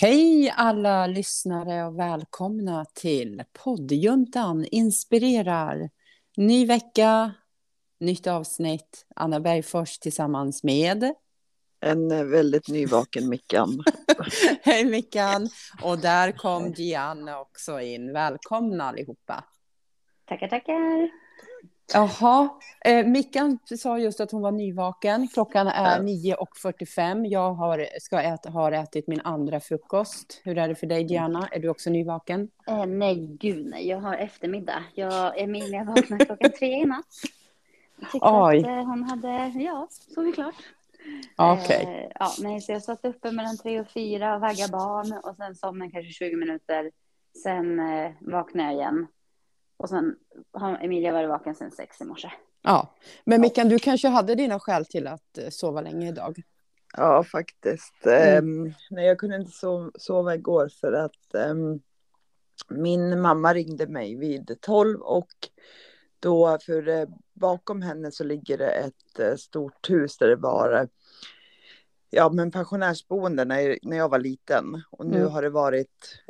Hej alla lyssnare och välkomna till poddjuntan inspirerar. Ny vecka, nytt avsnitt. Anna Bergfors tillsammans med en väldigt nyvaken Mickan. Hej Mickan! Och där kom Gianna också in. Välkomna allihopa. Tackar, tackar. Jaha, eh, Mickan sa just att hon var nyvaken. Klockan är 9.45. Jag har, ska äta, har ätit min andra frukost. Hur är det för dig, Diana? Är du också nyvaken? Eh, nej, gud nej. Jag har eftermiddag. Jag, Emilia vaknade klockan tre i natt. Tyckte Oj. att eh, hon hade, ja, sovit klart. Okej. Okay. Eh, ja, så jag satt uppe mellan tre och fyra och vaggade barn och sen somnade kanske 20 minuter. Sen eh, vaknade jag igen och sen har Emilia varit vaken sedan sex i morse. Ja, men Mickan, du kanske hade dina skäl till att eh, sova länge idag? Ja, faktiskt. Mm. Um, nej, jag kunde inte sova, sova igår för att um, min mamma ringde mig vid tolv och då, för uh, bakom henne så ligger det ett uh, stort hus där det var uh, ja, men pensionärsboende när, när jag var liten. Och nu mm. har det varit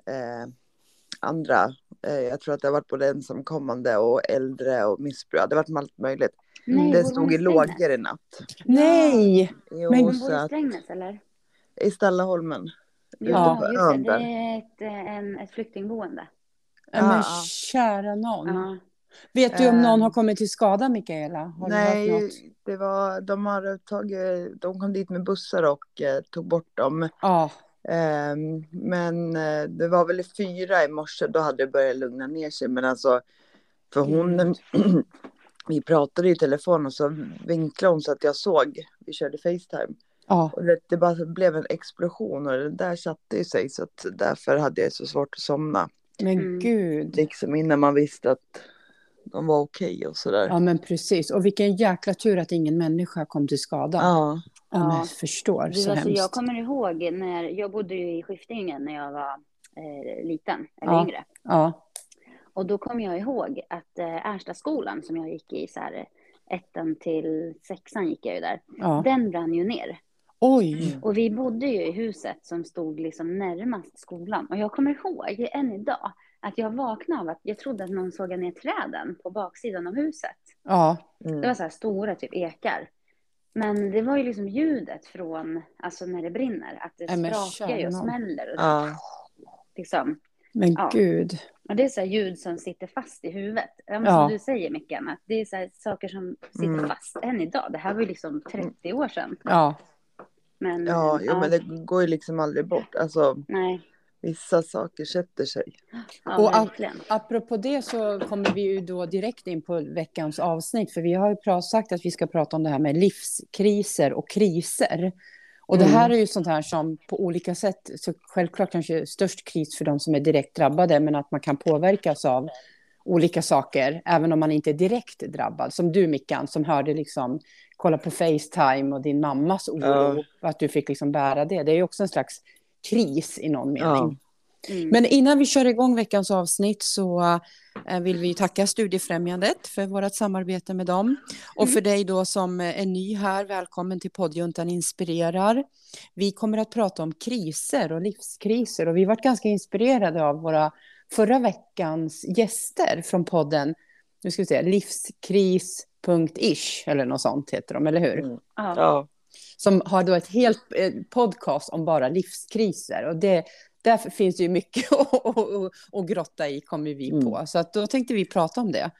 andra Eh, jag tror att det har varit både ensamkommande och äldre och missbruk. Det har varit allt möjligt. Nej, det stod i lågor i natt. Nej! Jo, men bor i Strängnäs eller? I Stallaholmen. Ja, just det. Det är ett, en, ett flyktingboende. Ja, men kära någon. Ja. Vet du om någon har kommit till skada, Mikaela? Har Nej, det var, de, har tagit, de kom dit med bussar och eh, tog bort dem. Ja. Ehm, men eh, det var väl fyra i morse, då hade det börjat lugna ner sig. Men alltså, för hon, mm. vi pratade i telefon och så vinklade hon så att jag såg, vi körde Facetime. Ja. Och det, det bara blev en explosion och det där satte sig så att därför hade jag så svårt att somna. Men mm. gud. Liksom innan man visste att de var okej okay och sådär. Ja men precis. Och vilken jäkla tur att ingen människa kom till skada. Ja. Ja, jag förstår. så alltså, Jag kommer ihåg när jag bodde i Skiftingen när jag var eh, liten, eller ja. yngre. Ja. Och då kommer jag ihåg att eh, Erstaskolan som jag gick i, så här, ettan till sexan gick jag ju där, ja. den brann ju ner. Oj! Och vi bodde ju i huset som stod liksom närmast skolan. Och jag kommer ihåg än idag att jag vaknade av att jag trodde att någon såg ner träden på baksidan av huset. Ja. Mm. Det var så här stora typ ekar. Men det var ju liksom ljudet från, alltså när det brinner, att det Nej, sprakar ju och smäller. Och ja. liksom. Men ja. gud. Och det är så här ljud som sitter fast i huvudet. Ja. Som du säger Mickan, att det är så saker som sitter mm. fast än idag. Det här var ju liksom 30 år sedan. Ja. Men, ja, jo, ja. men det går ju liksom aldrig bort. Alltså, Nej. Vissa saker sätter sig. Ja, och ap apropå det så kommer vi ju då direkt in på veckans avsnitt. För vi har ju sagt att vi ska prata om det här med livskriser och kriser. Och det här mm. är ju sånt här som på olika sätt, så självklart kanske störst kris för de som är direkt drabbade, men att man kan påverkas av olika saker, även om man inte är direkt drabbad. Som du Mickan, som hörde liksom, kolla på Facetime och din mammas oro, ja. att du fick liksom bära det. Det är ju också en slags kris i någon mening. Ja. Mm. Men innan vi kör igång veckans avsnitt så eh, vill vi tacka Studiefrämjandet för vårt samarbete med dem. Och mm. för dig då som är ny här, välkommen till poddjuntan Inspirerar. Vi kommer att prata om kriser och livskriser och vi varit ganska inspirerade av våra förra veckans gäster från podden. Nu ska vi se, livskris.ish eller något sånt heter de, eller hur? Mm. Ja som har då ett helt eh, podcast om bara livskriser. Och det, därför finns det ju mycket att, grotta i, kommer vi på. Mm. Så att då tänkte vi prata om det.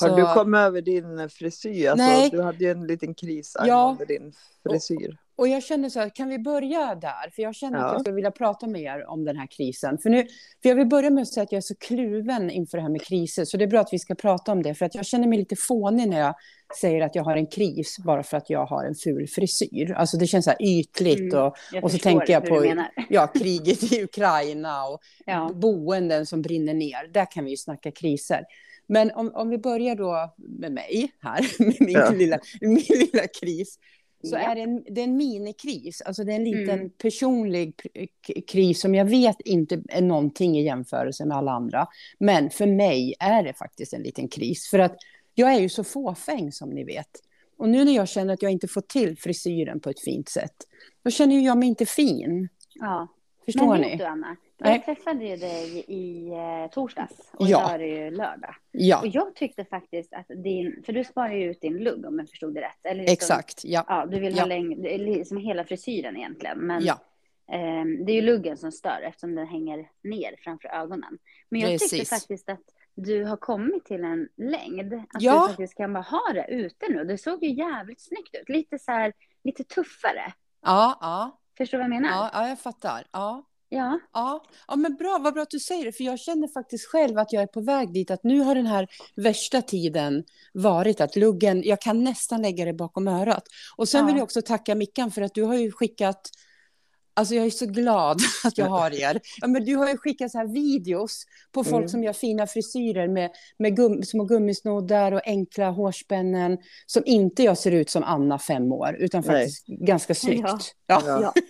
Har så... du kommit över din frisyr? Alltså, Nej. Du hade ju en liten kris angående ja. din frisyr. Och jag känner så här, kan vi börja där? För jag känner ja. att jag skulle vilja prata med er om den här krisen. För, nu, för jag vill börja med att säga att jag är så kluven inför det här med kriser. Så det är bra att vi ska prata om det. För att jag känner mig lite fånig när jag säger att jag har en kris bara för att jag har en ful frisyr. Alltså det känns så här ytligt. Och, mm, och så tänker jag på ja, kriget i Ukraina och ja. boenden som brinner ner. Där kan vi ju snacka kriser. Men om, om vi börjar då med mig här, med min, ja. lilla, min lilla kris så ja. är det en, det är en minikris. Alltså det är en liten mm. personlig kris som jag vet inte är någonting i jämförelse med alla andra. Men för mig är det faktiskt en liten kris. För att jag är ju så fåfäng som ni vet. Och nu när jag känner att jag inte får till frisyren på ett fint sätt, då känner jag mig inte fin. Ja. Förstår Men ni? du Anna, Nej. jag träffade ju dig i eh, torsdags och Ja. idag är det ju lördag. Ja, Och jag tyckte faktiskt att din, för du sparar ju ut din lugg om jag förstod det rätt. Eller liksom, exakt. Ja, Ja, du vill Ja. ha är liksom hela frisyren egentligen. Men ja. ehm, det är ju luggen som stör eftersom den hänger ner framför ögonen. Men jag tyckte Precis. faktiskt att du har kommit till en längd. Att Ja. du faktiskt kan bara ha det ute nu. Det såg ju jävligt snyggt ut. Lite så här, lite tuffare. Ja, ja, Förstår du vad jag menar? ja, ja, jag fattar. Ja. Ja. Ja, ja, men bra, vad bra att du säger det, för jag känner faktiskt själv att jag är på väg dit, att nu har den här värsta tiden varit att luggen, jag kan nästan lägga det bakom örat. Och sen Ja. vill jag också tacka Mickan för att du har ju skickat, alltså jag är så glad att jag har er. Ja, men du har ju skickat så här videos på folk Mm. som gör fina frisyrer med, med gum, små gummisnoddar och enkla hårspännen, som inte jag ser ut som Anna fem år, utan Nej. faktiskt ganska snyggt. Ja. Ja. Ja.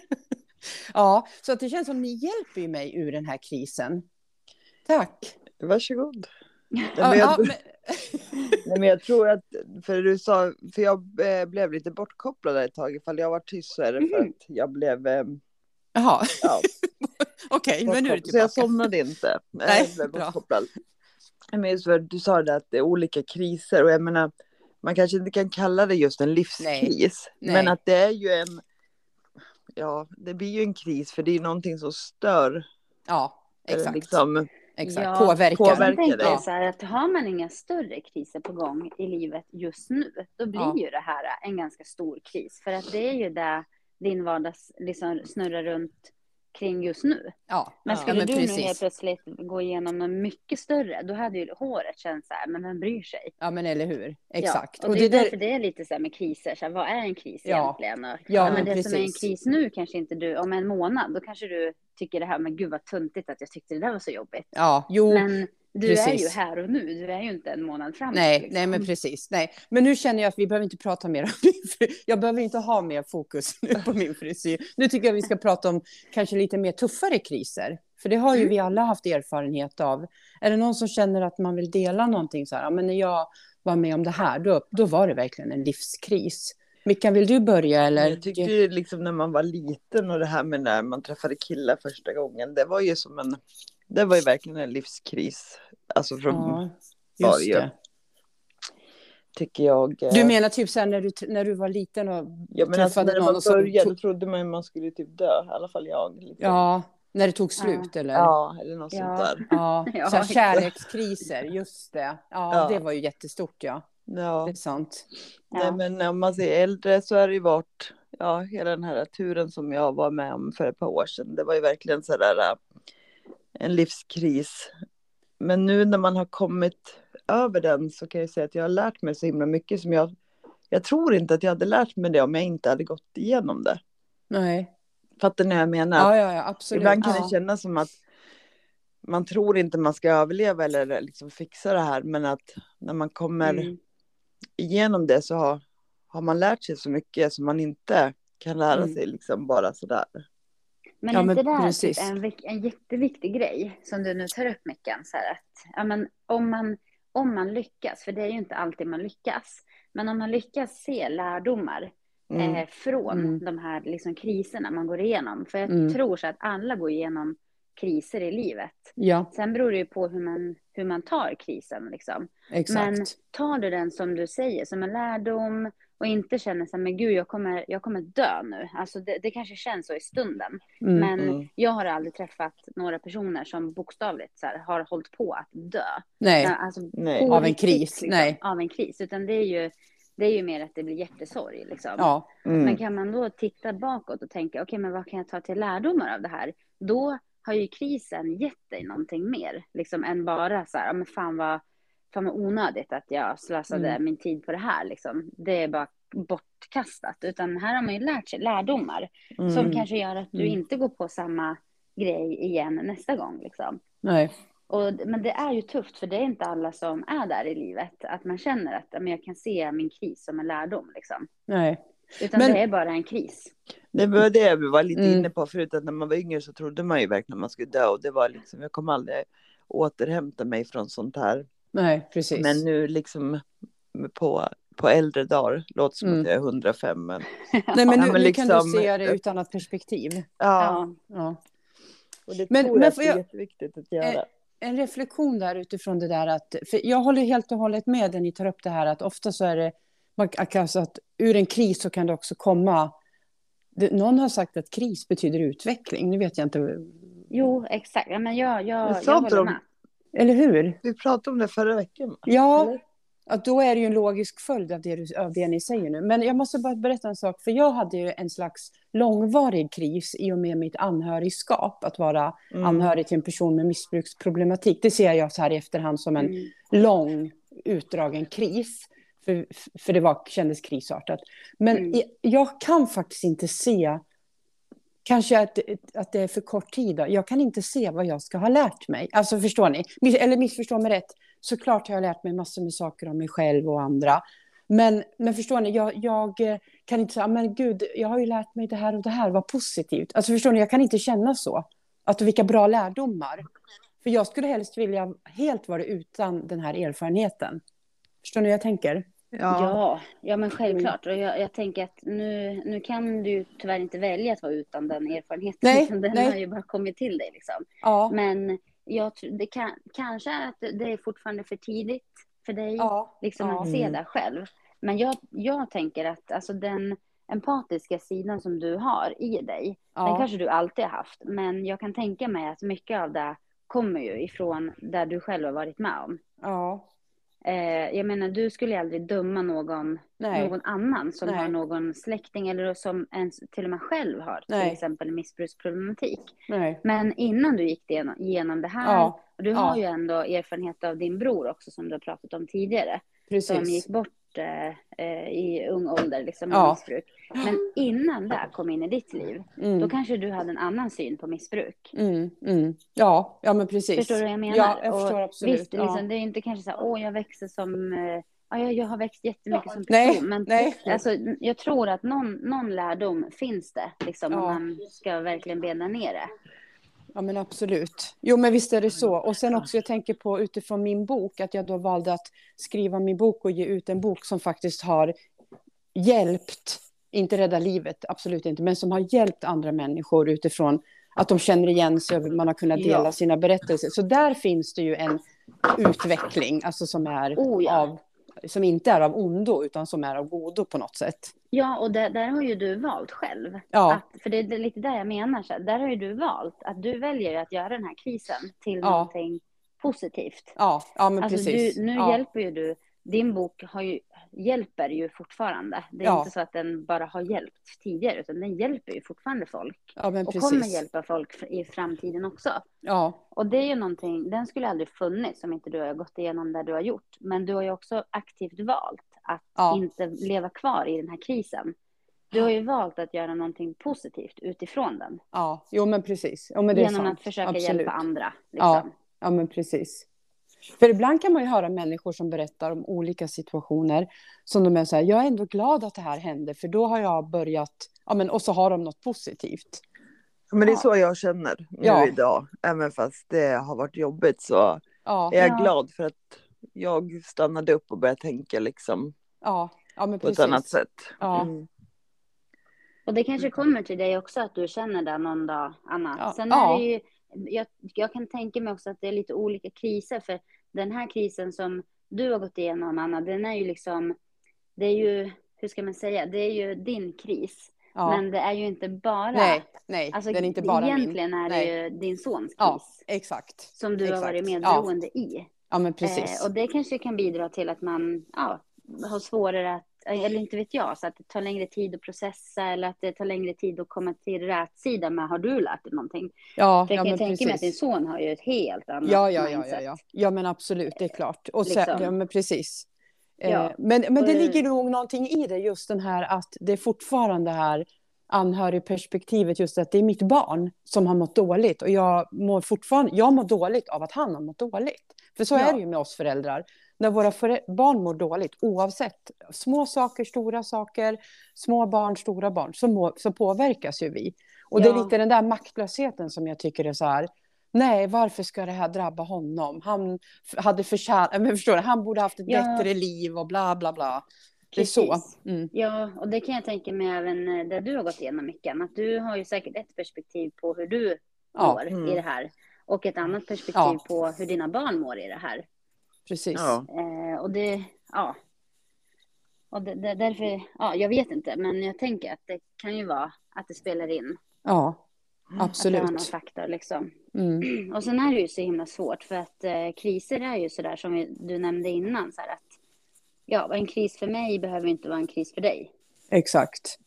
ja. Så att det känns som ni hjälper mig ur den här krisen. Tack. Varsågod. Nej, men ja, jag, men, nej, men jag tror att, för du sa, för jag eh, blev lite bortkopplad ett tag. Ifall jag var tyst så är det för Mhm. att jag blev, eh, jaha, ja, okej, men nu är du bortkopplad. Så jag tillbaka. somnade inte. Nej, jag blev bra. bortkopplad. Men just för du sa det att det är olika kriser och jag menar, man kanske inte kan kalla det just en livskris. Nej. Men att det är ju en, ja, det blir ju en kris för det är ju någonting som stör. Ja, exakt. Liksom, exakt. Ja, Påverkar. påverkar. Jag tänker så här att har man inga större kriser på gång i livet just nu, då blir Ja. ju det här en ganska stor kris. För att det är ju där din vardag liksom snurrar runt kring just nu. Ja, Men Ja, skulle men du nu precis. helt plötsligt gå igenom något mycket större, då hade ju håret känts så här, men vem bryr sig? ja, men eller hur. Exakt. Ja, och, det är därför det är lite så här med kriser, så här, vad är en kris Ja. egentligen? Och, Ja, men men det som är en precis. kris nu kanske inte du, om en månad, då kanske du tycker det här, men gud vad tuntigt att jag tyckte det där var så jobbigt. Ja, jo. Men du är ju precis. här och nu, du är ju inte en månad framåt. Nej, liksom. nej, men precis. Nej. Men nu känner jag att vi behöver inte prata mer om min fri- Jag behöver inte ha mer fokus nu på min frisyr. Nu tycker jag vi ska prata om kanske lite mer tuffare kriser. För det har ju vi alla haft erfarenhet av. Är det någon som känner att man vill dela någonting så här, ja, men när jag var med om det här, då, då var det verkligen en livskris. Mickan, vill du börja eller? Jag tyckte ju liksom när man var liten och det här med när man träffade killar första gången. Det var ju som en, det var ju verkligen en livskris. Alltså från, Ja, just ju. det. tycker jag. eh, Du menar typ så här när du, när du var liten och ja, men alltså, träffade när någon så började tog- trodde man ju man skulle typ dö. I alla fall jag. Liksom. Ja, när det tog slut eller? ja, eller något Ja. sånt där. Ja, Ja, så här kärlekskriser, just det. Ja, Ja. det var ju jättestort, ja. Ja. Det är sant. Nej, Ja. men om man ser äldre så har det ju varit ja, hela den här turen som jag var med om för ett par år sedan. Det var ju verkligen så där äh, en livskris. Men nu när man har kommit över den så kan jag säga att jag har lärt mig så himla mycket som jag jag tror inte att jag hade lärt mig det om jag inte hade gått igenom det. Nej. Fattar ni vad jag menar? Ja, ja, ja, absolut. Ibland kan Ja. det kännas som att man tror inte man ska överleva eller liksom fixa det här men att när man kommer Mm. igenom det så har, har man lärt sig så mycket som man inte kan lära Mm. sig liksom bara sådär. Men Ja, är men inte det här precis. typ en, en jätteviktig grej som du nu tar upp Mickan? Så här att, ja, men om, man, om man lyckas, för det är ju inte alltid man lyckas, men om man lyckas se lärdomar Mm. eh, från Mm. de här liksom, kriserna man går igenom. För jag Mm. tror så att alla går igenom kriser i livet. Ja, Sen beror det ju på hur man, hur man tar krisen. Liksom. exakt. Men tar du den som du säger, som en lärdom och inte känner så här, men gud, jag kommer, jag kommer dö nu. Alltså det, det kanske känns så i stunden. Mm. Men Mm. jag har aldrig träffat några personer som bokstavligt så här, har hållit på att dö. Nej, Alltså, Nej. Av en kris, nej. Av en kris. Utan det är ju, det är ju mer att det blir hjärtesorg. Liksom. ja, Mm. Men kan man då titta bakåt och tänka, okej, men vad kan jag ta till lärdomar av det här? Då har ju krisen gett dig någonting mer, liksom, än bara så här, ja, men fan vad, fan vad onödigt att jag slösade Mm. min tid på det här. Liksom. Det är bara bortkastat. Utan här har man ju lärt sig lärdomar Mm. som kanske gör att du Mm. inte går på samma grej igen nästa gång. Liksom. nej. Och, men det är ju tufft, för det är inte alla som är där i livet. Att man känner att men jag kan se min kris som en lärdom. Liksom. nej. Utan Men- det är bara en kris. Det var det vi var lite Mm. inne på förut, att när man var yngre så trodde man ju verkligen att man skulle dö och det var liksom, jag kommer aldrig återhämta mig från sånt här. Nej, precis. Men nu liksom på, på äldre dagar, låter som Mm. att jag är 105 men nej, men nu, Ja, men nu kan liksom- du se det ur ett annat perspektiv. ja, Ja. Ja. Och det Men- tror men jag är jag- jätteviktigt att göra. en reflektion där utifrån det där att, för jag håller helt och hållet med när ni tar upp det här att ofta så är det, man, alltså att ur en kris så kan det också komma, det, någon har sagt att kris betyder utveckling, nu vet jag inte, Jo, exakt. Ja, men jag, jag, jag håller med. Eller hur? Vi pratade om det förra veckan. Ja, Eller? att då är det ju en logisk följd av det, du- av det ni säger nu. Men jag måste bara berätta en sak, för jag hade ju en slags långvarig kris i och med mitt anhörigskap, att vara Mm. anhörig till en person med missbruksproblematik. Det ser jag så här i efterhand som en Mm. lång utdragen kris. För, för det var, kändes krisartat. Men Mm. jag kan faktiskt inte se, kanske att, att det är för kort tid, då. jag kan inte se vad jag ska ha lärt mig. Alltså förstår ni? Eller missförstå mig rätt, såklart har jag lärt mig massor med saker om mig själv och andra. Men, men förstår ni, jag, jag eh, kan inte säga, ah, men gud, jag har ju lärt mig det här och det här, vad positivt. Alltså förstår ni, jag kan inte känna så. Att vilka bra lärdomar. För jag skulle helst vilja helt vara utan den här erfarenheten. Förstår ni hur jag tänker? Ja. Ja, ja men självklart. Och jag, jag tänker att nu, nu kan du tyvärr inte välja att vara utan den erfarenheten. Nej, den nej. har ju bara kommit till dig. Liksom. Ja. Men jag, det kan, kanske att det är fortfarande för tidigt för dig ja. liksom, ja. att se det själv. Men jag, jag tänker att alltså, den empatiska sidan som du har i dig, den ja. kanske du alltid har haft. Men jag kan tänka mig att mycket av det kommer ju ifrån där du själv har varit med om. ja. Eh, jag menar, du skulle aldrig döma någon, Nej. någon annan som Nej. har någon släkting eller som ens till och med själv har Nej. till exempel missbruksproblematik. Men innan du gick igenom, det här, Ja. och du Ja. har ju ändå erfarenhet av din bror också som du har pratat om tidigare, som Precis. gick bort eh, eh, i ung ålder liksom, med Ja. missbruk. Men innan det kom in i ditt liv, då Mm. kanske du hade en annan syn på missbruk. Mm. Mm. Ja. ja, men precis. Förstår du vad jag menar? Ja, jag Och förstår absolut. Visst, liksom, ja. det är inte kanske så här, åh, jag växer som... Eh, ja, jag, har växt jättemycket som Nej, person. Men nej. alltså, jag tror att någon, någon lärdom finns det, liksom, om Ja. man ska verkligen bena ner det. Ja, men absolut. Jo, men visst är det så. Och sen också, jag tänker på utifrån min bok, att jag då valde att skriva min bok och ge ut en bok som faktiskt har hjälpt, inte rädda livet, absolut inte, men som har hjälpt andra människor utifrån att de känner igen sig och man har kunnat dela Ja. sina berättelser. Så där finns det ju en utveckling, alltså som är Oh, ja. av, som inte är av ondo, utan som är av godo på något sätt. Ja, och där, där har ju du valt själv. Ja. Att, för det är lite där jag menar. Så här, där har ju du valt att du väljer att göra den här krisen till Ja. någonting positivt. Ja, ja men Alltså precis. du, nu ja. hjälper ju du, din bok har ju, hjälper ju fortfarande. Det är Ja. inte så att den bara har hjälpt tidigare, utan den hjälper ju fortfarande folk. ja, Och precis. kommer hjälpa folk i framtiden också. Ja, Och det är ju någonting, den skulle aldrig funnits om inte du har gått igenom det du har gjort. Men du har ju också aktivt valt att Ja. inte leva kvar i den här krisen. Du har ju valt att göra någonting positivt utifrån den. ja, jo men precis. Jo, men genom sant. att försöka Absolut. hjälpa andra. Liksom. Ja. Ja, men precis. För ibland kan man ju höra människor som berättar om olika situationer som de är så här, jag är ändå glad att det här hände, för då har jag börjat, ja men och så har de något positivt. Men det är Ja. så jag känner nu Ja. idag. Även fast det har varit jobbigt så Ja, är jag Ja. glad för att jag stannade upp och började tänka liksom ja, ja men på precis. ett annat sätt. Ja. Mm. Och det kanske kommer till dig också att du känner det någon dag, Anna. Ja. Sen Ja. är det ju, jag, jag kan tänka mig också att det är lite olika kriser. För den här krisen som du har gått igenom, Anna, den är ju liksom, det är ju, hur ska man säga, det är ju din kris. Ja. Men det är ju inte bara, nej, nej, alltså den är inte bara min. egentligen är det Nej. ju din sons kris. Ja, exakt. Som du har exakt. varit Ja. medberoende i. Ja, men precis. Eh, och det kanske kan bidra till att man ja, har svårare att, eller inte vet jag, så att det tar längre tid att processa eller att det tar längre tid att komma till rätt sida med har du lärt dig någonting? ja, För jag ja, kan men tänka mig att din precis. son har ju ett helt annat Ja, ja, ja, mindset. ja, ja. Ja, men absolut, det är klart. Och sen, Liksom. ja, men precis. Eh, Ja. Men, men det ligger nog någonting i det, just den här att det är fortfarande här anhörigperspektivet, just att det är mitt barn som har mått dåligt och jag mår fortfarande, jag mår dåligt av att han har mått dåligt. För så Ja. är det ju med oss föräldrar. När våra barn mår dåligt, oavsett små saker, stora saker, små barn, stora barn, så, må, så påverkas ju vi. Och det är Ja. lite den där maktlösheten som jag tycker är så här, nej, varför ska det här drabba honom? Han hade förtjänat, men förstår du, han borde haft ett Ja. bättre liv och bla bla bla. Det är så. Precis. Mm. Ja, och det kan jag tänka mig även eh, där du har gått igenom mycket. Att du har ju säkert ett perspektiv på hur du Ja. mår Mm. i det här. Och ett annat perspektiv Ja. på hur dina barn mår i det här. Precis. Ja. Eh, och det, ja. Och det, det, därför, ja, jag vet inte, men jag tänker att det kan ju vara att det spelar in. Ja, Att det har någon absolut. faktor liksom. Mm. Och sen är det ju så himla svårt för att eh, kriser är ju sådär som vi, du nämnde innan. Så här att, ja, en kris för mig behöver inte vara en kris för dig. Exakt.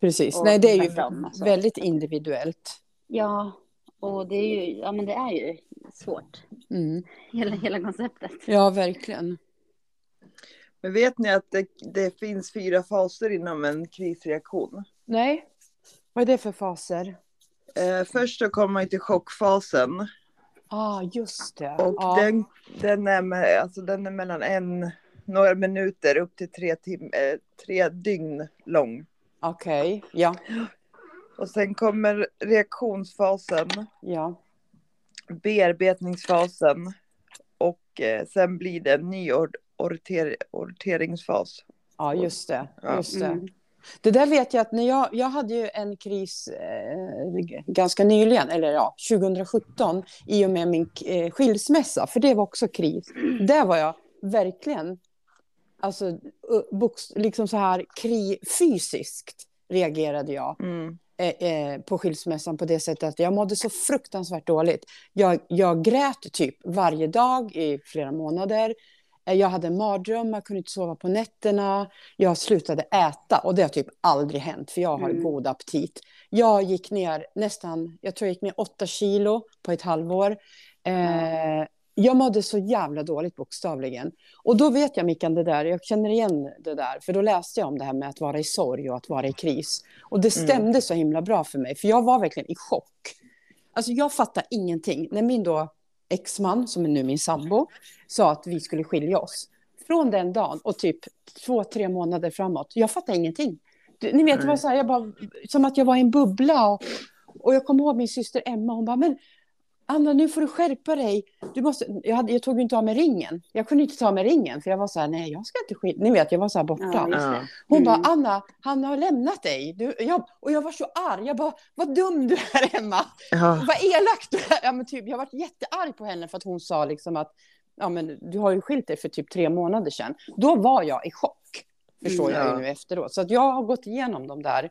Precis. Och Nej, det är ju alltså. väldigt individuellt. Ja, och det är ju, ja, men det är ju svårt. Mm. Hela, hela konceptet. Ja, verkligen. Men vet ni att det, det finns fyra faser inom en krisreaktion? Nej, vad är det för faser? Eh, först så kommer man till chockfasen. ah, just det. Och ja. den, den, är med, alltså den är mellan en, några minuter upp till tre, tim, eh, tre dygn lång. Okej, ja. Och sen kommer reaktionsfasen, ja. bearbetningsfasen och eh, sen blir det en ny or, orter, orteringsfas. Ja, just det. Ja. Just det. Mm. det där vet jag att när jag, jag hade ju en kris eh, ganska nyligen, eller ja, 2017, i och med min eh, skilsmässa, för det var också kris. Där var jag verkligen, alltså, liksom så här kri, fysiskt reagerade jag. Mm. Eh, eh, på skilsmässan på det sättet att jag mådde så fruktansvärt dåligt. Jag, jag grät typ varje dag i flera månader. Eh, Jag hade mardrömmar, kunde inte sova på nätterna. Jag slutade äta och det har typ aldrig hänt för jag har Mm. god aptit. Jag gick ner nästan, jag tror jag gick ner åtta kilo på ett halvår. Eh, jag mådde så jävla dåligt bokstavligen. Och då vet jag Mickan det där, jag känner igen det där. För då läste jag om det här med att vara i sorg och att vara i kris. Och det Mm. stämde så himla bra för mig, för jag var verkligen i chock. Alltså jag fattar ingenting. När min då exman, som är nu min sambo, sa att vi skulle skilja oss. Från den dagen och typ två, tre månader framåt, jag fattar ingenting. Ni vet, det var så här, jag bara, som att jag var i en bubbla. Och, och jag kommer ihåg min syster Emma, hon bara, men Anna, nu får du skärpa dig. Du måste, jag, hade, jag tog ju inte av mig ringen. Jag kunde inte ta av mig ringen, för jag var så här, nej, jag ska inte skilja Ni vet, jag var så här borta. Ja, Ja. Hon Mm. bara, Anna, han har lämnat dig. Du, jag, och jag var så arg. Jag bara, vad dum du är, Emma. Ja. Vad elak du är. Ja, men typ, jag var jättearg på henne för att hon sa liksom att ja, men du har ju skilt dig för typ tre månader sedan. Då var jag i chock, förstår Mm. jag Ja. ju nu efteråt. Så att jag har gått igenom de där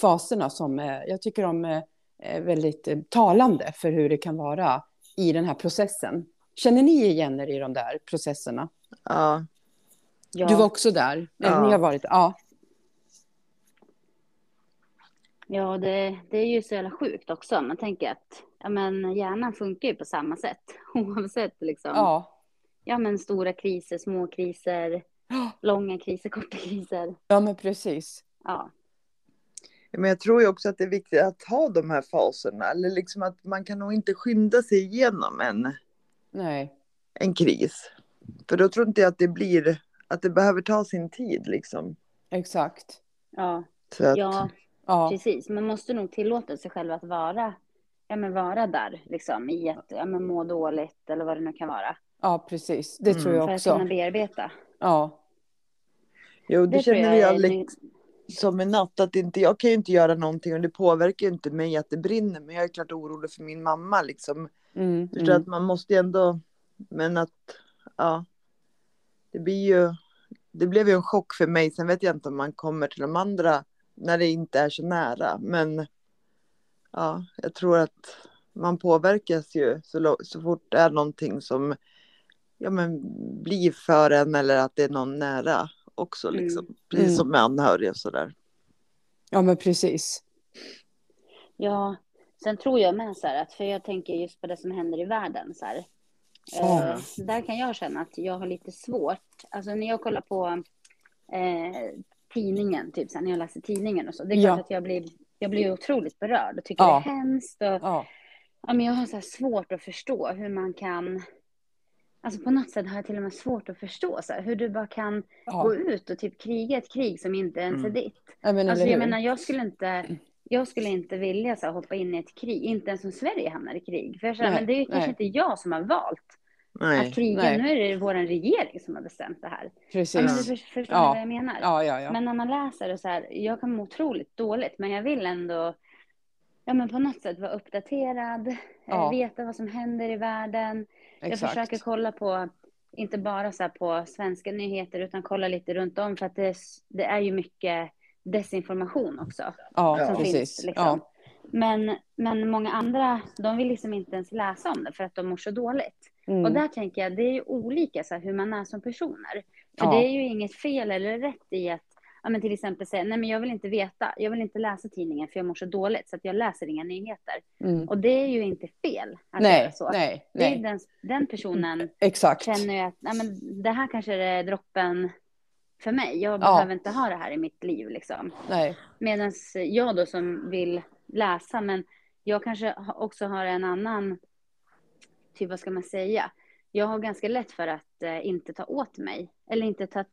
faserna som eh, jag tycker är eh, väldigt eh, talande för hur det kan vara i den här processen. Känner ni igen er i de där processerna? Ja. Ja. Du var också där? Ja. Ni har varit, ja. Ja, det, det är ju så jävla sjukt också. Man tänker att ja, men hjärnan funkar ju på samma sätt. Oavsett liksom. Ja. ja. men stora kriser, små kriser, Ja. långa kriser, korta kriser. Ja, men precis. Ja, Men jag tror ju också att det är viktigt att ha de här faserna. Eller liksom att man kan nog inte skynda sig igenom en, Nej. en kris. För då tror inte jag att det blir, att det behöver ta sin tid liksom. Exakt. ja, Så att, ja Ja. precis. Man måste nog tillåta sig själv att vara, ja, men vara där liksom, i att ja, men må dåligt eller vad det nu kan vara. ja, precis. Det Mm. tror För jag att kunna också. bearbeta. Ja. jo, det, Det känner är lite nytt. Som en natt. Att inte, jag kan ju inte göra någonting och det påverkar ju inte mig att det brinner. Men jag är klart orolig för min mamma liksom. Mm, Förstår mm. att man måste ju ändå, men att, ja. Det blir ju, det blev ju en chock för mig. Sen vet jag inte om man kommer till de andra när det inte är så nära. Men ja, jag tror att man påverkas ju så, så fort det är någonting som ja, men blir för en eller att det är någon nära också. Mm. Liksom. Precis Mm. som med anhöriga och sådär. Ja, men precis. Ja, sen tror jag med så här att, för jag tänker just på det som händer i världen så här. Ja. Eh, där kan jag känna att jag har lite svårt, alltså när jag kollar på eh, tidningen, typ så här, när jag läser tidningen och så, det är klart Ja. att jag blir, jag blir otroligt berörd och tycker Ja. det är hemskt och Ja. ja, men jag har så här svårt att förstå hur man kan Alltså på något sätt har jag till och med svårt att förstå så här, hur du bara kan gå ja. ut och typ kriga ett krig som inte ens är Mm. ditt. Jag menar, Alltså jag menar, jag skulle inte, jag skulle inte vilja så här, hoppa in i ett krig, inte ens om Sverige hamnar i krig. För jag Nej, men det är ju kanske inte jag som har valt Nej. att kriga, nej. nu är det vår regering som har bestämt det här. Ja, men Precis. du för, förstår Ja. vad jag menar? Ja, ja, ja. Men när man läser och så här, jag kan må otroligt dåligt, men jag vill ändå ja, men på något sätt vara uppdaterad, eh, Ja. veta vad som händer i världen. Jag Exakt. försöker kolla på, inte bara så på svenska nyheter, utan kolla lite runt om för att det, det är ju mycket desinformation också. Ja, som precis. finns. Liksom. Ja. Men, men många andra, de vill liksom inte ens läsa om det för att de mår så dåligt. Mm. Och där tänker jag, det är ju olika så här, hur man är som personer. För Ja. det är ju inget fel eller rätt i att ja, men till exempel säga, nej men jag vill inte veta, jag vill inte läsa tidningen för jag mår så dåligt så att jag läser inga nyheter. Mm. Och det är ju inte fel att göra Nej, så. nej, Det är nej. den, den personen Exakt. känner ju att nej, men det här kanske är droppen för mig. Jag Ja. behöver inte ha det här i mitt liv. Liksom. Medan jag då som vill läsa, men jag kanske också har en annan, typ vad ska man säga? Jag har ganska lätt för att eh, inte ta åt mig. Eller inte ta,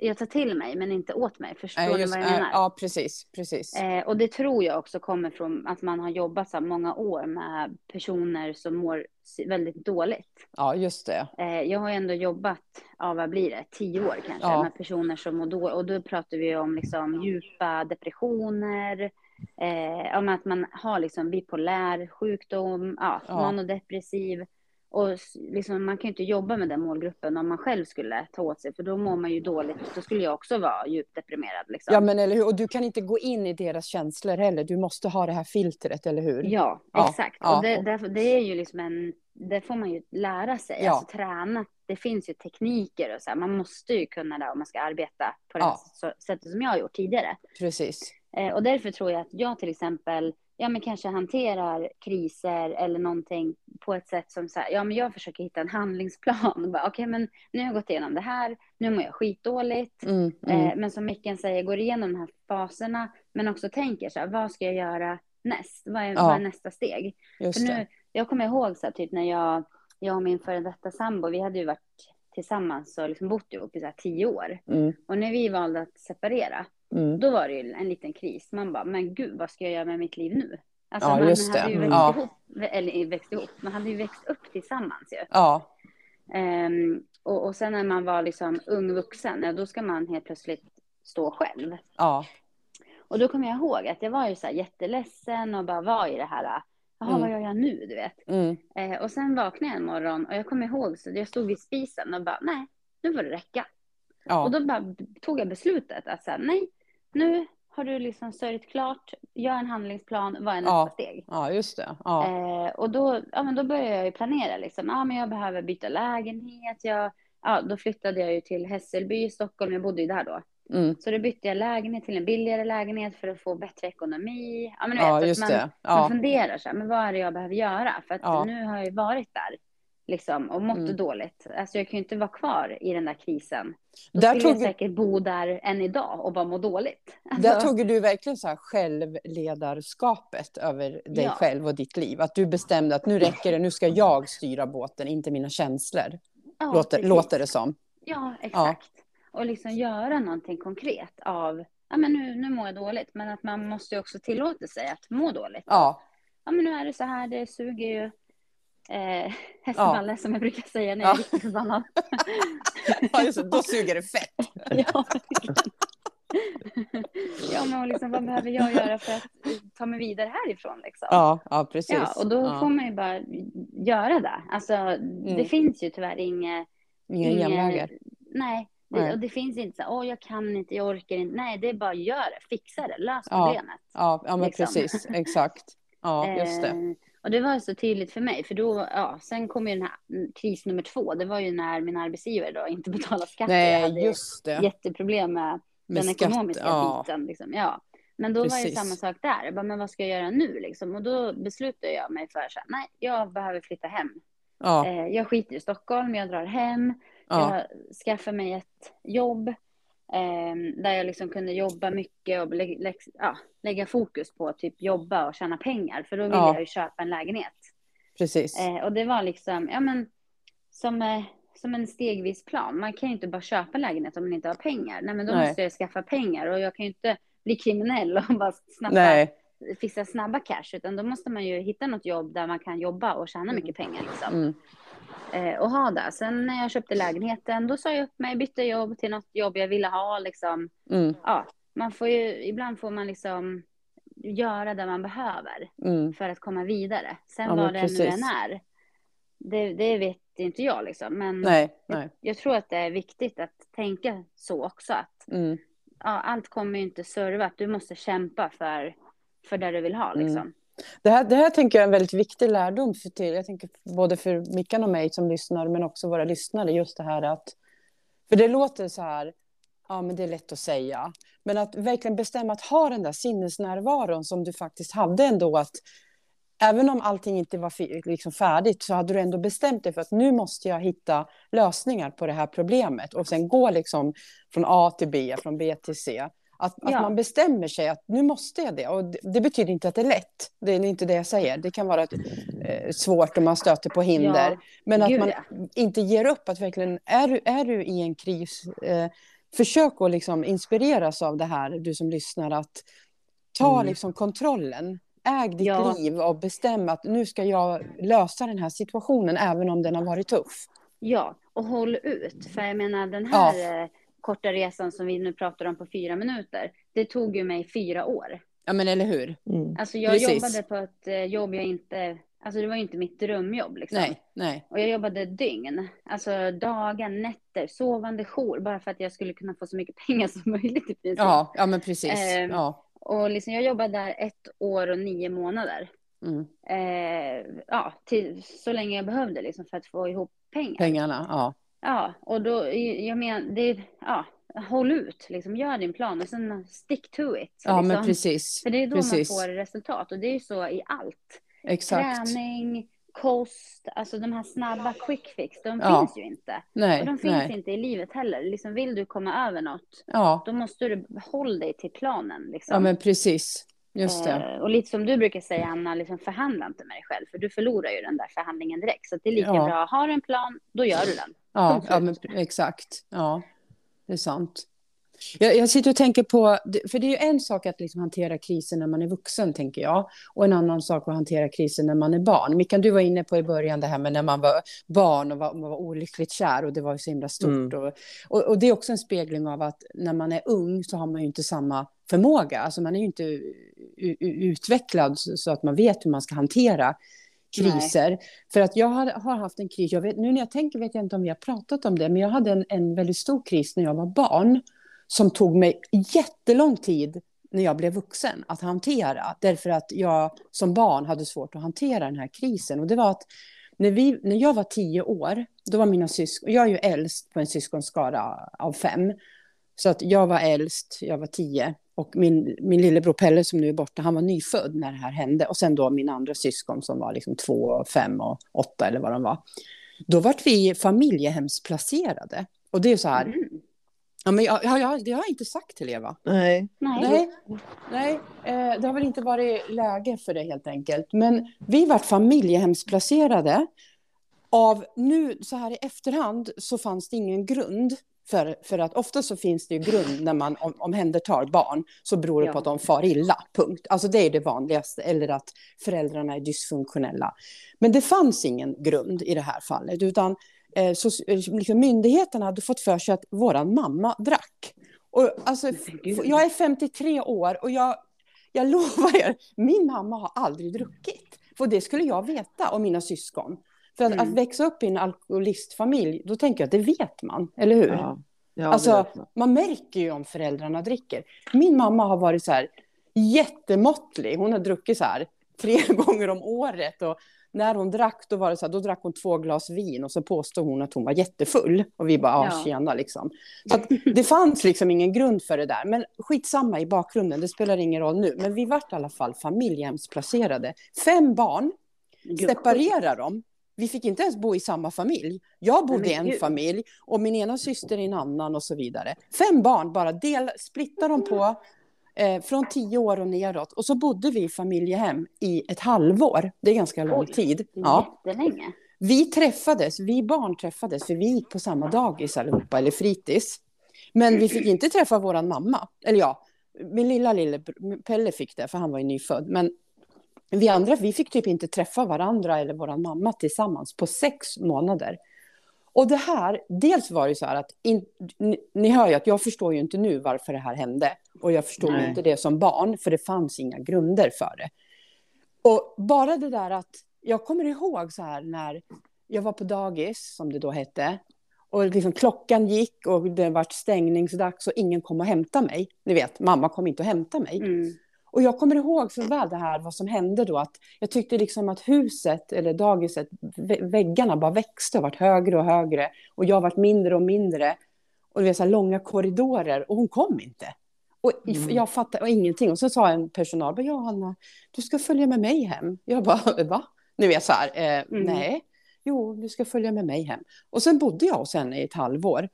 jag tar till mig men inte åt mig. Förstår ni just, vad jag menar? ja, precis. precis. Eh, och det tror jag också kommer från att man har jobbat så många år med personer som mår väldigt dåligt. Ja, just det. Eh, jag har ändå jobbat, ja vad blir det, tio år kanske, Ja. med personer som mår dåligt. Och då pratar vi om liksom djupa depressioner, eh, om att man har liksom bipolär sjukdom, ja, Ja. manodepressiv. Och liksom, man kan ju inte jobba med den målgruppen om man själv skulle ta åt sig, för då mår man ju dåligt. Då skulle jag också vara djupt deprimerad. Liksom. Ja, men eller hur? Och du kan inte gå in i deras känslor heller. Du måste ha det här filtret, eller hur? Ja, Ja, exakt. ja. Och det, därför- det är ju liksom en, det får man ju lära sig, Ja. alltså träna. Det finns ju tekniker och så här, man måste ju kunna det om man ska arbeta på det Ja. sättet som jag har gjort tidigare. Precis. Eh, och därför tror jag att jag till exempel, ja men kanske hanterar kriser eller någonting på ett sätt som så här, ja men jag försöker hitta en handlingsplan. Okej, men nu har jag gått igenom det här, nu mår jag skitdåligt. Mm, mm. Eh, men som Micken säger, går igenom de här faserna, men också tänker så här, vad ska jag göra näst? Vad är, Ja. vad är nästa steg? just För det. nu, jag kommer ihåg så här, typ när jag, jag och min före detta sambo, vi hade ju varit tillsammans och liksom bott ihop i så här tio år. Mm, Och när vi valde att separera, mm. då var det ju en liten kris. Man bara, men gud, vad ska jag göra med mitt liv nu? Alltså Ja, man just hade det. ju växt Ja. ihop, eller växt ihop, man hade ju växt upp tillsammans ju. Ja, Ehm, och, och sen när man var liksom ung vuxen, ja, då ska man helt plötsligt stå själv. ja, Och då kommer jag ihåg att jag var ju så här jätteledsen och bara var i det här, jaha Mm. vad gör jag nu, du vet. mm. Eh, och sen vaknade jag en morgon och jag kommer ihåg så jag stod vid spisen och bara, nej, nu får det räcka. Och ja, då bara tog jag beslutet att säga, nej, nu har du liksom sörjt klart, gör en handlingsplan, vad är nästa Ja. steg? ja, just det. Ja, Eh, och då, ja, men då började jag ju planera, liksom, ja, men jag behöver byta lägenhet, jag, ja, då flyttade jag ju till Hässelby i Stockholm, jag bodde ju där då. mm. Så då bytte jag lägenhet till en billigare lägenhet för att få bättre ekonomi. Ja, men du ja vet, just man, man Ja, funderar så här, men vad är det jag behöver göra? För att Ja. nu har jag ju varit där liksom, och mått Mm. dåligt. Alltså jag kan ju inte vara kvar i den där krisen. Då Där skulle jag tog- säkert bo där än idag och bara må dåligt. Alltså, Där tog du verkligen så här självledarskapet över dig Ja. själv och ditt liv. Att du bestämde att nu räcker det, nu ska jag styra båten, inte mina känslor. ja, låter, precis. låter det som. Ja, exakt. Och liksom göra någonting konkret av, ja men nu, nu mår jag dåligt, men att man måste ju också tillåta sig att må dåligt. Ja, ja men nu är det så här, det suger ju eh, hästballe som jag brukar säga när jag Ja. är riktigt förbannad. ja just då suger det fett. ja, ja, men liksom, vad behöver jag göra för att ta mig vidare härifrån? Liksom? Ja, ja precis. Ja, och då Ja. får man ju bara göra det. Alltså, det finns ju tyvärr inget... Inga genvägar. Nej, Nej. och det finns inte så åh jag kan inte, jag orkar inte. Nej, det är bara gör det, fixa det, lös Ja. problemet. Ja, ja men liksom. precis. Exakt. Ja, just det. Och det var så tydligt för mig, för då, ja, sen kom ju den här mm, kris nummer två. Det var ju när min arbetsgivare då inte betalade skatt. och jag Nej, hade just det. jätteproblem med, Med den skatt, ekonomiska ja. biten. Liksom. Ja. Men då var det Precis. samma sak där. Jag bara, men vad ska jag göra nu? Liksom? Och då beslutade jag mig för att nej, jag behöver flytta hem. Ja, Eh, jag skiter i Stockholm, jag drar hem. ja, Jag skaffar mig ett jobb eh, där jag liksom kunde jobba mycket och lä- lä- ja, lägga fokus på typ jobba och tjäna pengar. För då ville Ja. jag ju köpa en lägenhet. precis. Eh, och det var liksom, ja men som, eh, som en stegvis plan. Man kan ju inte bara köpa en lägenhet om man inte har pengar. Nej men då Nej. måste jag skaffa pengar och jag kan ju inte bli kriminell och bara snabba, Nej, fixa snabba cash. Utan då måste man ju hitta något jobb där man kan jobba och tjäna mycket pengar liksom. mm. Eh, och ha det. Sen när jag köpte lägenheten då sa jag upp mig, bytte jobb till något jobb jag ville ha liksom. Mm. Ja, man får ju, ibland får man liksom göra det man behöver Mm. för att komma vidare. Sen Ja, vad det nu än är, det, det vet inte jag liksom. Men Nej, jag, nej. jag tror att det är viktigt att tänka så också. Att Mm. ja, allt kommer ju inte servat. Du måste kämpa för, för det du vill ha Mm. liksom. Det, här, det här tänker jag är en väldigt viktig lärdom för till, jag tänker både för Mickan och mig som lyssnar, men också våra lyssnare, just det här att, för det låter så här, ja men det är lätt att säga, men att verkligen bestämma att ha den där sinnesnärvaron som du faktiskt hade ändå, att även om allting inte var liksom färdigt så hade du ändå bestämt dig för att nu måste jag hitta lösningar på det här problemet och sen gå liksom från A till B, från B till C. Att, Ja. att man bestämmer sig att nu måste jag det. Och det, det betyder inte att det är lätt. Det är inte det jag säger. Det kan vara eh, svårt om man stöter på hinder. Ja, Men att gud, man ja. inte ger upp. Att verkligen, är, du, är du i en kris, eh, försök att liksom inspireras av det här, du som lyssnar. Att ta Mm. liksom kontrollen. Äg ditt Ja. liv och bestäm att nu ska jag lösa den här situationen även om den har varit tuff. Ja, och håll ut. För jag menar den här eh, korta resan som vi nu pratar om på fyra minuter, det tog ju mig fyra år. Ja men eller hur? Mm. Alltså jag Precis. jobbade på ett eh, jobb jag inte, alltså det var ju inte mitt drömjobb liksom. Nej, nej. Och jag jobbade dygn, alltså dagar, nätter, sovande jour, bara för att jag skulle kunna få så mycket pengar som möjligt i princip. Ja, ja men precis. Ehm, Ja. Och liksom jag jobbade där ett år och nio månader. Mm. Eh, ja, till, så länge jag behövde liksom för att få ihop pengar. Pengarna, ja. Ja, och då, jag menar, det, ja, håll ut, liksom, gör din plan och sen stick to it. Ja liksom. men precis. För det är då precis. man får resultat och det är ju så i allt. Exakt. Träning, kost, alltså de här snabba quick fix, de Ja. finns ju inte. Nej, Och de finns nej. inte i livet heller. Liksom, vill du komma över något, Ja, då måste du hålla dig till planen. Liksom. ja men precis. Just det. Eh, och lite som du brukar säga, Anna, liksom förhandla inte med dig själv, för du förlorar ju den där förhandlingen direkt. Så det är lika Ja. bra, har du en plan, då gör du den. Ja, ja men exakt. Ja, det är sant. Jag, jag sitter och tänker på, för det är ju en sak att liksom hantera kriser när man är vuxen, tänker jag. Och en annan sak att hantera kriser när man är barn. Mikael, du var inne på i början det här med när man var barn och var, man var olyckligt kär och det var så himla stort. Mm. Och, och, och det är också en spegling av att när man är ung så har man ju inte samma förmåga. Alltså man är ju inte utvecklad så att man vet hur man ska hantera kriser. För att jag har, har haft en kris, jag vet, nu när jag tänker vet jag inte om vi har pratat om det, men jag hade en, en väldigt stor kris när jag var barn som tog mig jättelång tid när jag blev vuxen att hantera. Därför att jag som barn hade svårt att hantera den här krisen. Och det var att när, vi, när jag var tio år, då var mina syskon, jag är ju äldst på en syskonskara av fem. Så att jag var äldst, jag var tio. Och min, min lillebror Pelle som nu är borta, han var nyfödd när det här hände. Och sen då mina andra syskon som var liksom två, fem och åtta eller vad de var. Då vart vi familjehemsplacerade. Och det är så här, Mm. ja, men jag, jag, jag, det har jag inte sagt till Eva. Nej. Nej. Nej, nej eh, det har väl inte varit läge för det helt enkelt. Men vi vart familjehemsplacerade. Av nu så här i efterhand så fanns det ingen grund. För, för att ofta så finns det ju grund när man om, omhändertar barn så beror det Ja. på att de far illa, punkt. Alltså det är det vanligaste, eller att föräldrarna är dysfunktionella. Men det fanns ingen grund i det här fallet, utan eh, så, liksom, myndigheterna hade fått för sig att våran mamma drack. Och, alltså, jag är 53 år och jag, jag lovar er, min mamma har aldrig druckit. För det skulle jag veta och mina syskon. För att, Mm. att växa upp i en alkoholistfamilj, då tänker jag att det vet man, eller hur? Ja. Ja, alltså, man. man märker ju om föräldrarna dricker. Min mamma har varit så här jättemåttlig. Hon har druckit så här tre gånger om året. Och när hon drack, då var det så här, då drack hon två glas vin och så påstod hon att hon var jättefull. Och vi bara, ja, Ja. tjena liksom. Så det fanns liksom ingen grund för det där. Men skitsamma i bakgrunden, det spelar ingen roll nu. Men vi vart i alla fall familjehemsplacerade. Fem barn, separera dem. Vi fick inte ens bo i samma familj. Jag bodde i en gud. familj och min ena syster i en annan och så vidare. Fem barn, bara del, splitta dem på eh, från tio år och neråt. Och så bodde vi i familjehem i ett halvår. Det är ganska lång Oj. tid. Ja. Jättelänge. Vi träffades, vi barn träffades, för vi gick på samma dagis allihopa, eller fritids. Men vi fick inte träffa våran mamma. Eller ja, min lilla lille Pelle fick det, för han var ju nyfödd. Men vi andra, vi fick typ inte träffa varandra eller våran mamma tillsammans på sex månader. Och det här, dels var det så här att in, ni, ni, hör ju att jag förstår ju inte nu varför det här hände. Och jag förstod Nej. inte det som barn, för det fanns inga grunder för det. Och bara det där att, jag kommer ihåg så här när jag var på dagis, som det då hette. Och liksom klockan gick och det var stängningsdags och ingen kom och hämtade mig. Ni vet, mamma kom inte och hämtade mig. Mm. Och jag kommer ihåg så väl det här, vad som hände då. Att jag tyckte liksom att huset, eller dagiset, väggarna bara växte och vart högre och högre. Och jag vart mindre och mindre. Och det var så här långa korridorer och hon kom inte. Och mm. jag fattade och ingenting. Och så sa en personal, ja Anna, du ska följa med mig hem. Jag bara, va? Nu är jag så här, eh, mm. nej, jo, du ska följa med mig hem. Och sen bodde jag hos henne i ett halvår.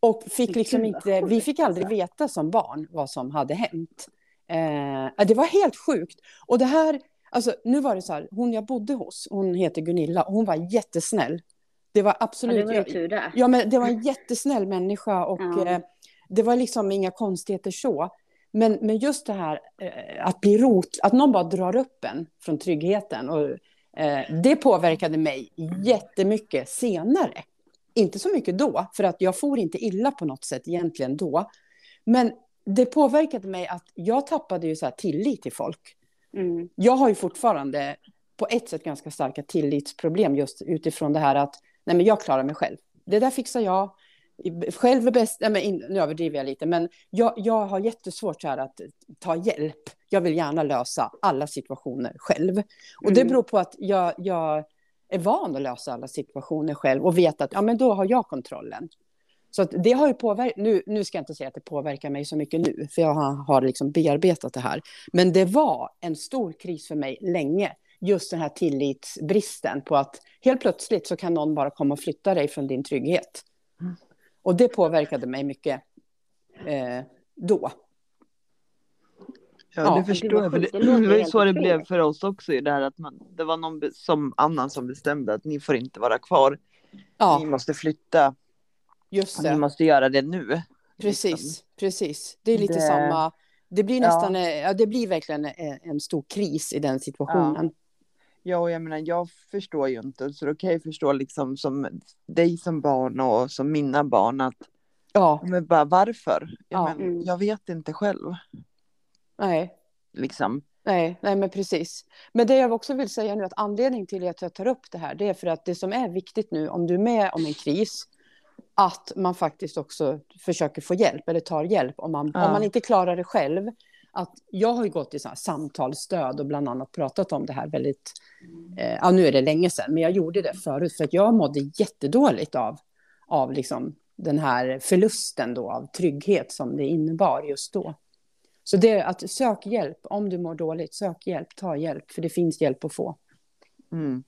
Och fick liksom inte, vi fick aldrig veta som barn vad som hade hänt. Eh, det var helt sjukt. Och det här, alltså nu var det så här, hon jag bodde hos, hon heter Gunilla, och hon var jättesnäll. Det var absolut... Ja, det var tur det. Ja, men det var en jättesnäll människa och ja. eh, det var liksom inga konstigheter så. Men, men just det här eh, att bli rot, att någon bara drar upp en från tryggheten. Och, eh, det påverkade mig jättemycket senare. Inte så mycket då, för att jag for inte illa på något sätt egentligen då. Men det påverkade mig att jag tappade ju så tillit till folk. Mm. Jag har ju fortfarande på ett sätt ganska starka tillitsproblem just utifrån det här att nej men jag klarar mig själv. Det där fixar jag. Själv är bäst, nej men nu överdriver jag lite, men jag, jag har jättesvårt så här att ta hjälp. Jag vill gärna lösa alla situationer själv. Och det mm. beror på att jag, jag är van att lösa alla situationer själv och vet att ja, men då har jag kontrollen. Så det har ju påverkat, nu, nu ska jag inte säga att det påverkar mig så mycket nu, för jag har, har liksom bearbetat det här. Men det var en stor kris för mig länge, just den här tillitsbristen på att helt plötsligt så kan någon bara komma och flytta dig från din trygghet. Mm. Och det påverkade mig mycket eh, då. Ja, ja, det förstår jag. Det, det, var ju så det blev för oss också. Det, här att man, det var någon som annan som bestämde att ni får inte vara kvar. Ja. Ni måste flytta. Just det. Ni måste göra det nu. Precis, liksom. precis. Det är lite det... samma. Det blir nästan, ja. ja. det blir verkligen en stor kris i den situationen. Ja. Och jag menar, jag förstår ju inte, så då kan jag förstå liksom som dig som barn och som mina barn att ja. men bara varför? Ja, men, mm. Jag vet inte själv. Nej. Liksom. Nej, nej, men precis. Men det jag också vill säga nu att anledningen till att jag tar upp det här, det är för att det som är viktigt nu, om du är med om en kris, att man faktiskt också försöker få hjälp eller tar hjälp om man, ja. om man inte klarar det själv. Att jag har ju gått i så här samtalsstöd och bland annat pratat om det här väldigt, eh, ja nu är det länge sedan, men jag gjorde det förut för att jag mådde jättedåligt av, av liksom den här förlusten då av trygghet som det innebar just då. Så det är att sök hjälp om du mår dåligt, sök hjälp, ta hjälp, för det finns hjälp att få. Mm.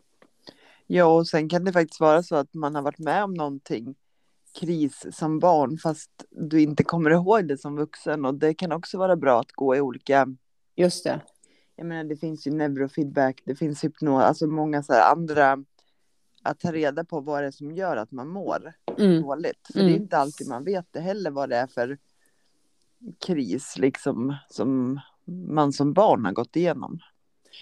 Ja, och sen kan det faktiskt vara så att man har varit med om någonting kris som barn fast du inte kommer ihåg det som vuxen och det kan också vara bra att gå i olika. Just det. Jag menar det finns ju neurofeedback, det finns hypnos, alltså många så andra att ta reda på vad det är som gör att man mår mm. dåligt. För mm. det är mm. inte alltid man vet det heller vad det är för kris liksom som man som barn har gått igenom.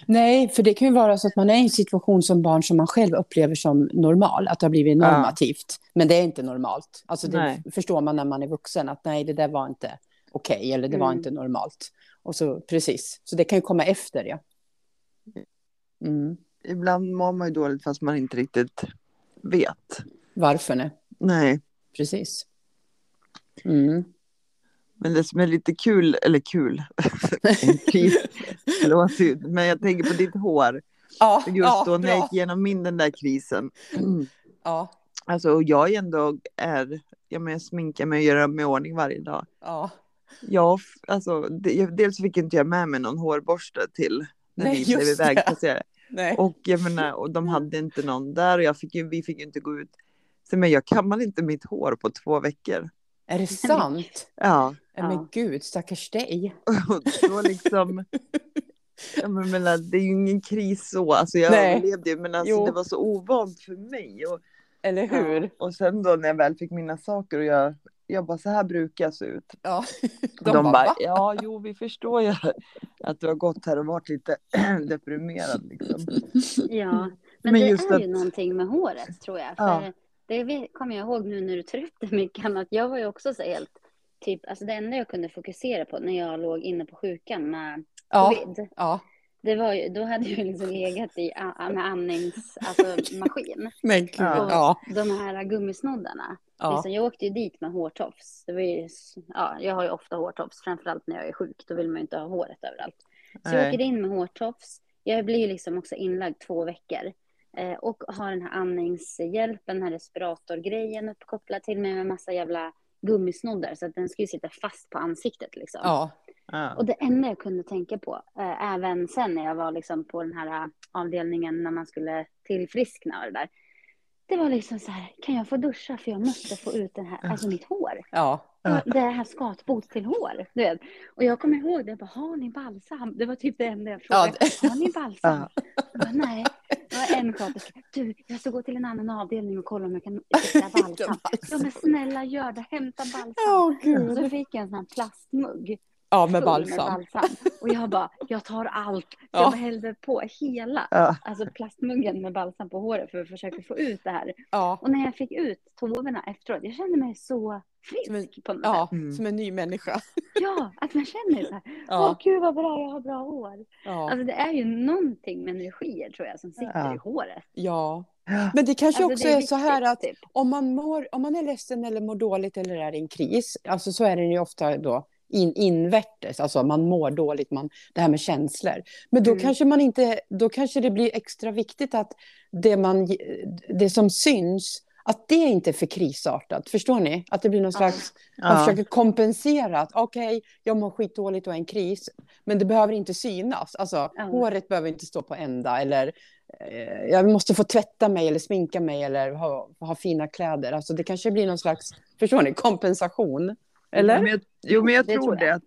Nej, för det kan ju vara så att man är i en situation som barn som man själv upplever som normal, att det har blivit normativt. Ja. Men det är inte normalt. Alltså det nej. förstår man när man är vuxen, att nej, det där var inte okej, okay, eller det mm. var inte normalt. Och så, precis, så det kan ju komma efter, ja. Mm. Ibland mår man ju dåligt fast man inte riktigt vet. Varför? Nej. Nej. Precis. Mm. Men det som är lite kul, eller kul, förlåt, men jag tänker på ditt hår. Ja, Just ja, då när jag gick igenom min den där krisen. Mm. Ja. Alltså jag ändå är, jag sminkar mig och gör mig i ordning varje dag. Ja. Jag, alltså, dels fick inte jag med mig någon hårborste till när Nej, vi blev iväg. Nej. Och jag menar, och de hade inte någon där och jag fick ju, vi fick ju inte gå ut. Så men jag kammade inte mitt hår på två veckor. Är det sant? Ja. ja. Men gud, stackars dig. då liksom... Ja, men, men, det är ju ingen kris så, alltså jag Nej. överlevde ju, men alltså, det var så ovant för mig. Och, Eller hur? Ja, och sen då när jag väl fick mina saker och jag, jag bara så här brukar jag se ut. Ja. De, de bara, bara ja jo vi förstår ju att du har gått här och varit lite deprimerad liksom. Ja, men, men det är att... ju någonting med håret tror jag. För ja. Det kommer jag ihåg nu när du tar upp det Mickan, att jag var ju också så helt, typ, alltså det enda jag kunde fokusera på när jag låg inne på sjukan med Ja, covid, ja. det var ju, då hade jag liksom legat i med andnings, alltså Ja. De här gummisnoddarna. ja. Liksom, jag åkte ju dit med hårtofs. Det var ju, ja, jag har ju ofta hårtofs, framförallt när jag är sjuk. Då vill man ju inte ha håret överallt. Så jag Nej. åker in med hårtofs. Jag blir ju liksom också inlagd två veckor. Eh, och har den här andningshjälpen, den här respiratorgrejen uppkopplad till mig med massa jävla gummisnoddar. Så att den ska ju sitta fast på ansiktet liksom. ja. Ja. Och det enda jag kunde tänka på, eh, även sen när jag var liksom på den här eh, avdelningen när man skulle tillfriskna och det där. Det var liksom så här, kan jag få duscha för jag måste få ut den här, alltså mitt hår. ja. Ja. Det här skatbot till hår, du vet. Och jag kommer ihåg det, jag bara, har ni balsam? Det var typ det enda jag Ja, frågade. Har ni balsam? Ja. Jag bara, nej. Var en sköterska, du, jag ska gå till en annan avdelning och kolla om jag kan hitta balsam. Ja men snälla gör det, hämta balsam. Och gud. så fick jag en sån här plastmugg Ja, med balsam. Med balsam. Och jag bara, jag tar allt. Så Ja. jag hällde på hela, Ja. alltså plastmuggen med balsam på håret för att försöka få ut det här. Ja, Och när jag fick ut tovorna efteråt, jag kände mig så Som en- frisk på något ja. sätt. Mm. som en ny människa. Ja, att man känner så här, åh Ja, gud vad bra, jag har bra hår. ja. Alltså det är ju någonting med energier tror jag som sitter Ja. i håret. ja. Men det kanske Alltså, också det är, är så här att typ. om man, mår, om man är ledsen eller mår dåligt eller är i en kris, alltså så är det ju ofta då in, invärtes, alltså man mår dåligt, man, det här med känslor. Men då Mm. kanske man inte, då kanske det blir extra viktigt att det, man, det som syns, att det inte är för krisartat. Förstår ni? Att det blir någon Ja. slags, man Ja. försöker kompensera att okej, jag mår skitdåligt och är en kris, men det behöver inte synas. Alltså, Ja. håret behöver inte stå på ända eller eh, jag måste få tvätta mig eller sminka mig eller ha, ha fina kläder. Alltså det kanske blir någon slags, förstår ni, kompensation. Eller? Men jag, jo, men jag Det tror tror det jag. att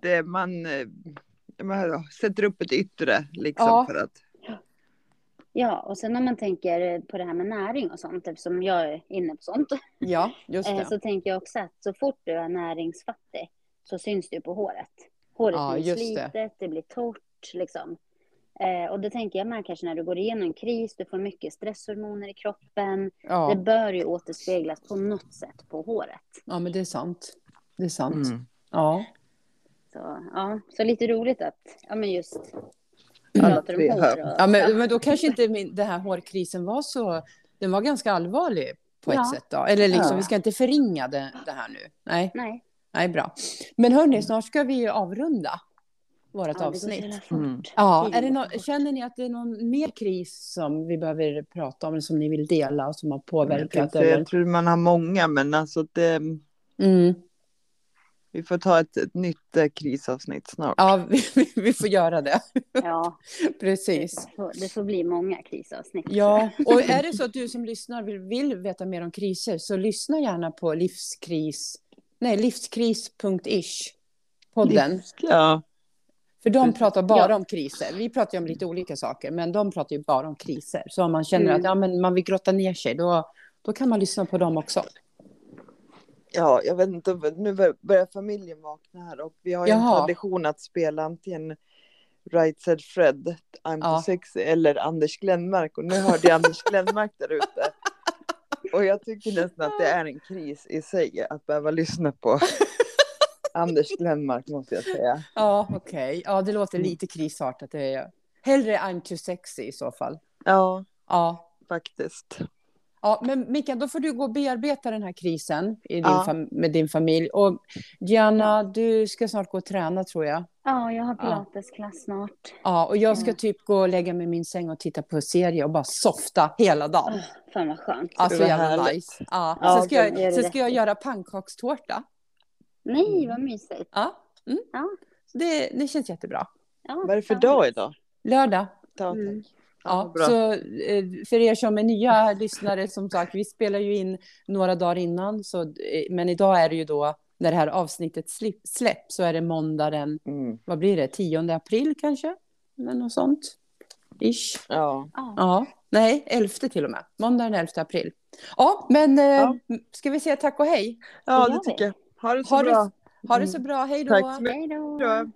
det, man, eh, man sätter upp ett yttre liksom Ja. för att... Ja, och sen när man tänker på det här med näring och sånt, eftersom jag är inne på sånt, Ja, just eh, det. så tänker jag också att så fort du är näringsfattig så syns det ju på håret. Håret Ja, blir just det. slitet, det. blir torrt liksom. Eh, och det tänker jag med kanske när du går igenom en kris, du får mycket stresshormoner i kroppen. Det Ja. bör ju återspeglas på något sätt på håret. ja, men det är sant. Det är sant. Mm. Ja. Så, ja, så lite roligt att, ja men just Alla pratar om hår. Och, ja, men, men då kanske inte min, den här hårkrisen var så, den var ganska allvarlig på ett Ja. sätt då. Eller liksom, Ja. vi ska inte förringa det, det här nu. Nej, Nej, nej, bra. Men hörni, snart ska vi avrunda vårt ja, avsnitt. Mm. Ja, är det fort. känner ni att det är någon mer kris som vi behöver prata om, eller som ni vill dela och som har Jag, påverkat? tänkte, Eller? jag tror man har många, men alltså det, Mm. Vi får ta ett, ett nytt eh, krisavsnitt snart. Ja, vi, vi- vi får göra det. Ja, Precis. det får, det får bli många krisavsnitt. Ja, och är det så att du som lyssnar vill, vill veta mer om kriser så lyssna gärna på livskris, nej, livskris.ish, podden. Ja, För de pratar bara Ja. om kriser. Vi pratar ju om lite olika saker, men de pratar ju bara om kriser. Så om man känner Mm. att ja, men man vill grotta ner sig, då, då kan man lyssna på dem också. Ja, jag vet inte, nu bör- börjar familjen vakna här och vi har ju en Jaha. tradition att spela antingen Right Said Fred, I'm Ja. too sexy eller Anders Glenmark och nu hörde jag Anders Glenmark där ute. Och jag tycker nästan att det är en kris i sig att behöva lyssna på Anders Glenmark måste jag säga. Ja, okej. Ja, det låter Mm. lite krisartat. Det är... Hellre I'm too sexy i så fall. Ja, Ja. faktiskt. Ja, men Mikael, då får du gå och bearbeta den här krisen i din Ja. med din familj. Och Gianna, du ska snart gå och träna tror jag. Ja, jag har pilatesklass snart. Ja, och jag ska Ja. typ gå och lägga mig i min säng och titta på serie och bara softa hela dagen. Åh, fan vad skönt. Alltså jävla härligt. nice. Ja. Ja, sen ska jag, sen ska jag göra pannkakstårta. Nej, vad mysigt. Ja. Mm. Ja. Det, det känns jättebra. Ja, Vad är det för dag idag? Lördag. Ja, Mm. Ja, bra. så eh, för er som är nya lyssnare, som sagt, vi spelar ju in några dagar innan, så, eh, men idag är det ju då, när det här avsnittet släpps, så är det måndag den, Mm. vad blir det, 10 april kanske? Eller något sånt. Ish. Ja. Ja. Nej, 11 till och med. Måndag den 11 april. Ja, men eh, Ja. ska vi säga tack och hej? ja, Det det tycker jag. Ha det så Ha det- bra. Ha det så bra, hej då! Tack så mycket. Hej då.